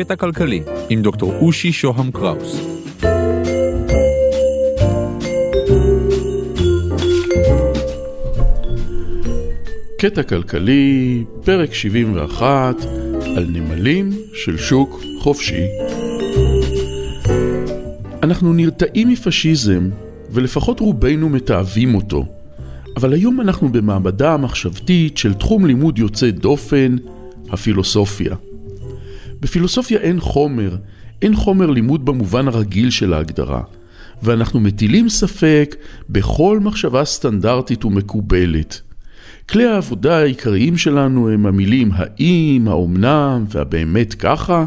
קטע כלכלי עם דוקטור אושי שוהם קראוס. קטע כלכלי, פרק 71, על נמלים של שוק חופשי. אנחנו נרתעים מפשיזם, ולפחות רובנו מתעבים אותו. אבל היום אנחנו במעבדה המחשבתית של תחום לימוד יוצא דופן, הפילוסופיה. בפילוסופיה אין חומר, אין חומר לימוד במובן הרגיל של ההגדרה, ואנחנו מטילים ספק בכל מחשבה סטנדרטית ומקובלת. כלי העבודה העיקריים שלנו הם המילים האם, האומנם והבאמת ככה,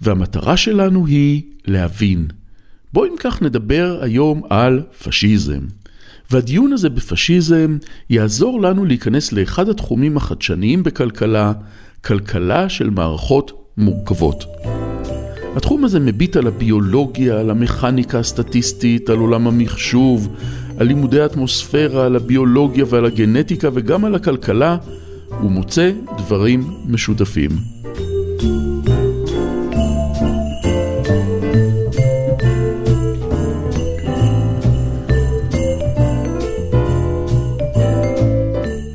והמטרה שלנו היא להבין. בואו אם כך נדבר היום על פשיזם. והדיון הזה בפשיזם יעזור לנו להיכנס לאחד התחומים החדשניים בכלכלה, כלכלה של מערכות מורכבות. התחום הזה מביט על הביולוגיה, על המכניקה הסטטיסטית, על עולם המחשוב, על לימודי האטמוספירה, על הביולוגיה ועל הגנטיקה וגם על הכלכלה, ומוצא דברים משותפים.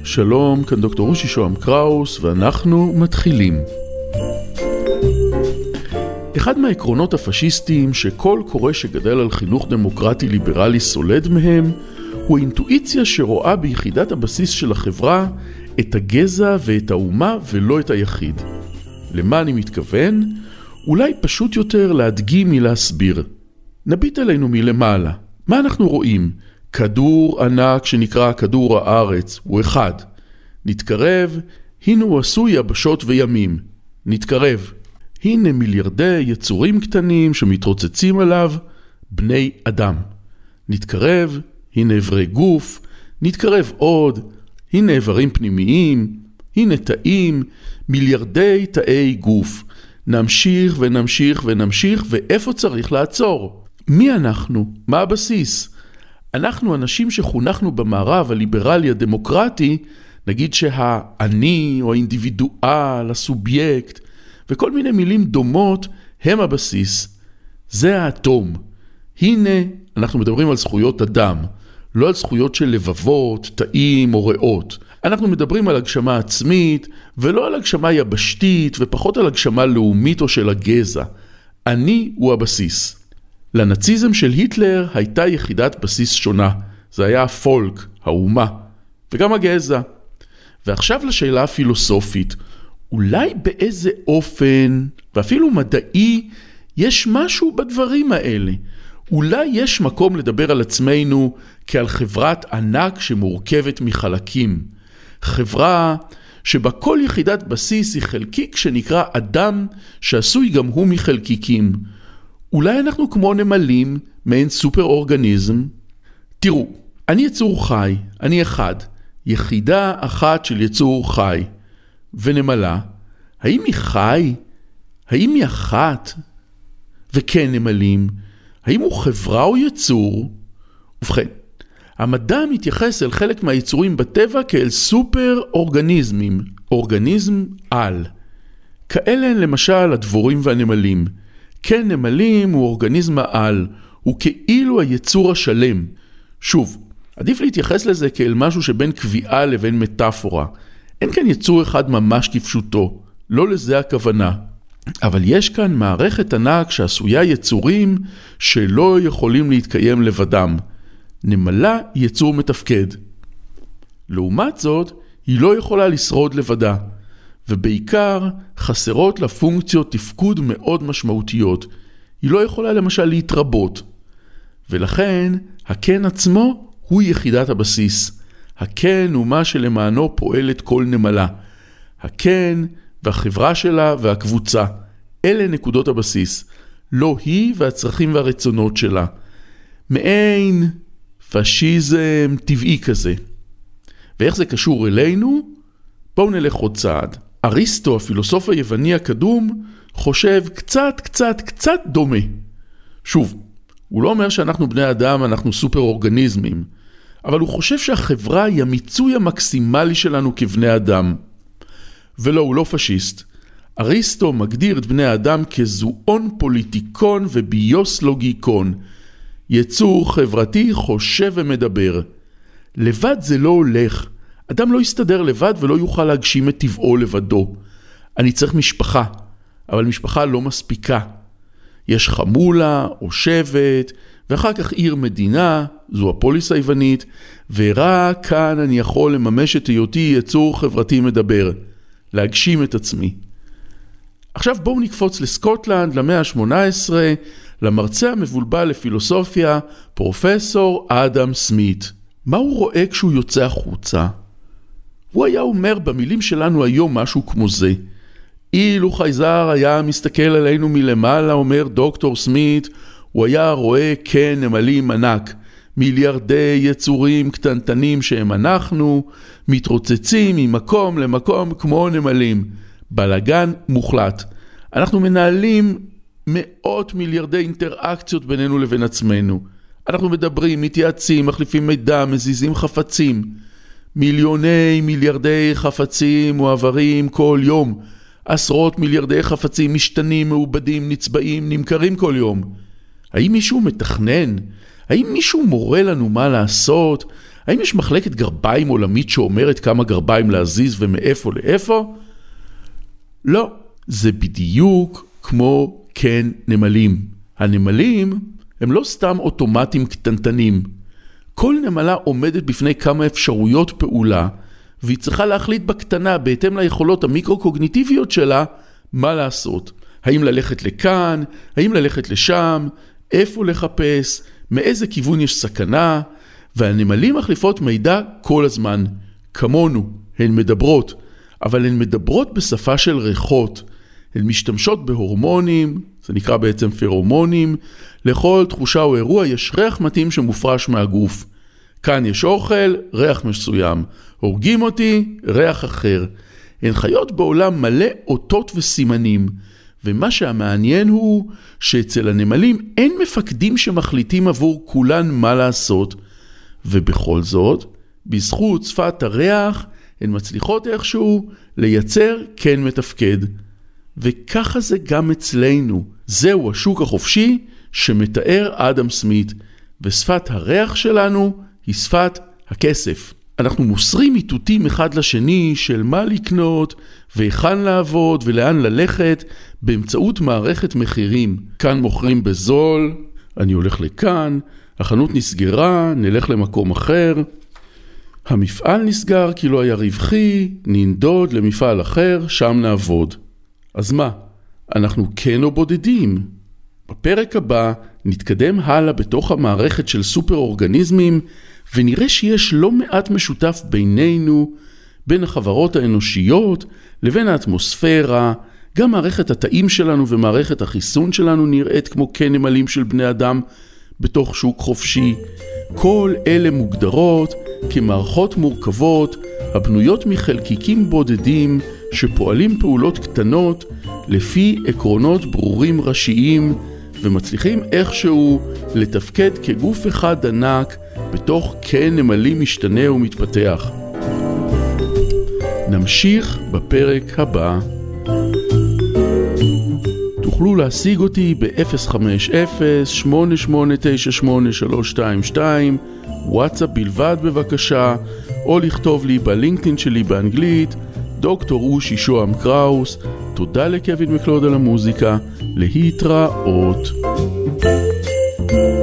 שלום, כאן דוקטור רושי שוהם קראוס, ואנחנו מתחילים. אחד מהעקרונות הפשיסטיים שכל קורא שגדל על חינוך דמוקרטי ליברלי סולד מהם, הוא אינטואיציה שרואה ביחידת הבסיס של החברה את הגזע ואת האומה ולא את היחיד. למה אני מתכוון? אולי פשוט יותר להדגים מלהסביר. נביט עלינו מלמעלה. מה אנחנו רואים? כדור ענק שנקרא כדור הארץ, הוא אחד. נתקרב, הנה הוא עשוי יבשות וימים. נתקרב. הנה מיליארדי יצורים קטנים שמתרוצצים עליו, בני אדם. נתקרב, הנה אברי גוף, נתקרב עוד, הנה איברים פנימיים, הנה תאים, מיליארדי תאי גוף. נמשיך ונמשיך ונמשיך, ואיפה צריך לעצור? מי אנחנו? מה הבסיס? אנחנו אנשים שחונכנו במערב הליברלי הדמוקרטי, נגיד שהאני או האינדיבידואל, הסובייקט, וכל מיני מילים דומות הם הבסיס. זה האטום. הנה, אנחנו מדברים על זכויות אדם, לא על זכויות של לבבות, תאים או ריאות. אנחנו מדברים על הגשמה עצמית, ולא על הגשמה יבשתית, ופחות על הגשמה לאומית או של הגזע. אני הוא הבסיס. לנאציזם של היטלר הייתה יחידת בסיס שונה. זה היה הפולק, האומה, וגם הגזע. ועכשיו לשאלה הפילוסופית, אולי באיזה אופן, ואפילו מדעי, יש משהו בדברים האלה. אולי יש מקום לדבר על עצמנו כעל חברת ענק שמורכבת מחלקים. חברה שבה כל יחידת בסיס היא חלקיק שנקרא אדם, שעשוי גם הוא מחלקיקים. אולי אנחנו כמו נמלים, מעין סופר אורגניזם? תראו, אני יצור חי, אני אחד, יחידה אחת של יצור חי. ונמלה, האם היא חי? האם היא אחת? וכן נמלים, האם הוא חברה או יצור? ובכן, המדע מתייחס אל חלק מהיצורים בטבע כאל סופר אורגניזמים, אורגניזם על. כאלה הן למשל הדבורים והנמלים. כן, נמלים הוא אורגניזם העל, הוא כאילו היצור השלם. שוב, עדיף להתייחס לזה כאל משהו שבין קביעה לבין מטאפורה. אין כאן יצור אחד ממש כפשוטו, לא לזה הכוונה. אבל יש כאן מערכת ענק שעשויה יצורים שלא יכולים להתקיים לבדם. נמלה היא יצור מתפקד. לעומת זאת, היא לא יכולה לשרוד לבדה, ובעיקר חסרות לה פונקציות תפקוד מאוד משמעותיות. היא לא יכולה למשל להתרבות. ולכן, הקן עצמו הוא יחידת הבסיס. הקן הוא מה שלמענו פועלת כל נמלה. הקן והחברה שלה והקבוצה. אלה נקודות הבסיס. לא היא והצרכים והרצונות שלה. מעין פשיזם טבעי כזה. ואיך זה קשור אלינו? בואו נלך עוד צעד. אריסטו, הפילוסוף היווני הקדום, חושב קצת, קצת, קצת דומה. שוב, הוא לא אומר שאנחנו בני אדם, אנחנו סופר אורגניזמים. אבל הוא חושב שהחברה היא המיצוי המקסימלי שלנו כבני אדם. ולא, הוא לא פשיסט. אריסטו מגדיר את בני האדם כזואון פוליטיקון וביוס לוגיקון, יצור חברתי חושב ומדבר. לבד זה לא הולך. אדם לא יסתדר לבד ולא יוכל להגשים את טבעו לבדו. אני צריך משפחה, אבל משפחה לא מספיקה. יש חמולה או שבט, ואחר כך עיר מדינה, זו הפוליס היוונית, ורק כאן אני יכול לממש את היותי יצור חברתי מדבר, להגשים את עצמי. עכשיו בואו נקפוץ לסקוטלנד, למאה ה-18, למרצה המבולבל לפילוסופיה, פרופסור אדם סמית. מה הוא רואה כשהוא יוצא החוצה? הוא היה אומר במילים שלנו היום משהו כמו זה. אילו חייזר היה מסתכל עלינו מלמעלה, אומר דוקטור סמית, הוא היה רואה כן נמלים ענק, מיליארדי יצורים קטנטנים שהם אנחנו, מתרוצצים ממקום למקום כמו נמלים. בלגן מוחלט. אנחנו מנהלים מאות מיליארדי אינטראקציות בינינו לבין עצמנו. אנחנו מדברים, מתייעצים, מחליפים מידע, מזיזים חפצים. מיליוני מיליארדי חפצים מועברים כל יום. עשרות מיליארדי חפצים משתנים, מעובדים, נצבעים, נמכרים כל יום. האם מישהו מתכנן? האם מישהו מורה לנו מה לעשות? האם יש מחלקת גרביים עולמית שאומרת כמה גרביים להזיז ומאיפה לאיפה? לא, זה בדיוק כמו כן נמלים. הנמלים הם לא סתם אוטומטים קטנטנים. כל נמלה עומדת בפני כמה אפשרויות פעולה, והיא צריכה להחליט בקטנה, בהתאם ליכולות המיקרו-קוגניטיביות שלה, מה לעשות. האם ללכת לכאן, האם ללכת לשם, איפה לחפש, מאיזה כיוון יש סכנה, והנמלים מחליפות מידע כל הזמן. כמונו, הן מדברות, אבל הן מדברות בשפה של ריחות. הן משתמשות בהורמונים, זה נקרא בעצם פרומונים, לכל תחושה או אירוע יש ריח מתאים שמופרש מהגוף. כאן יש אוכל, ריח מסוים. הורגים אותי, ריח אחר. הן חיות בעולם מלא אותות וסימנים, ומה שהמעניין הוא שאצל הנמלים אין מפקדים שמחליטים עבור כולן מה לעשות, ובכל זאת, בזכות שפת הריח, הן מצליחות איכשהו לייצר כן מתפקד. וככה זה גם אצלנו. זהו השוק החופשי שמתאר אדם סמית, ושפת הריח שלנו היא שפת הכסף. אנחנו מוסרים איתותים אחד לשני של מה לקנות, והיכן לעבוד ולאן ללכת באמצעות מערכת מחירים. כאן מוכרים בזול, אני הולך לכאן, החנות נסגרה, נלך למקום אחר. המפעל נסגר כי לא היה רווחי, ננדוד למפעל אחר, שם נעבוד. אז מה, אנחנו כן או בודדים? בפרק הבא נתקדם הלאה בתוך המערכת של סופר אורגניזמים ונראה שיש לא מעט משותף בינינו, בין החברות האנושיות לבין האטמוספירה, גם מערכת התאים שלנו ומערכת החיסון שלנו נראית כמו כנמלים של בני אדם בתוך שוק חופשי. כל אלה מוגדרות כמערכות מורכבות הבנויות מחלקיקים בודדים שפועלים פעולות קטנות לפי עקרונות ברורים ראשיים ומצליחים איכשהו לתפקד כגוף אחד ענק בתוך קן נמלי משתנה ומתפתח. נמשיך בפרק הבא. תוכלו להשיג אותי ב-050-8898-322, וואטסאפ בלבד בבקשה, או לכתוב לי בלינקדאין שלי באנגלית, דוקטור אושי שוהם קראוס, תודה לקווין מקלוד על המוזיקה, להתראות. thank you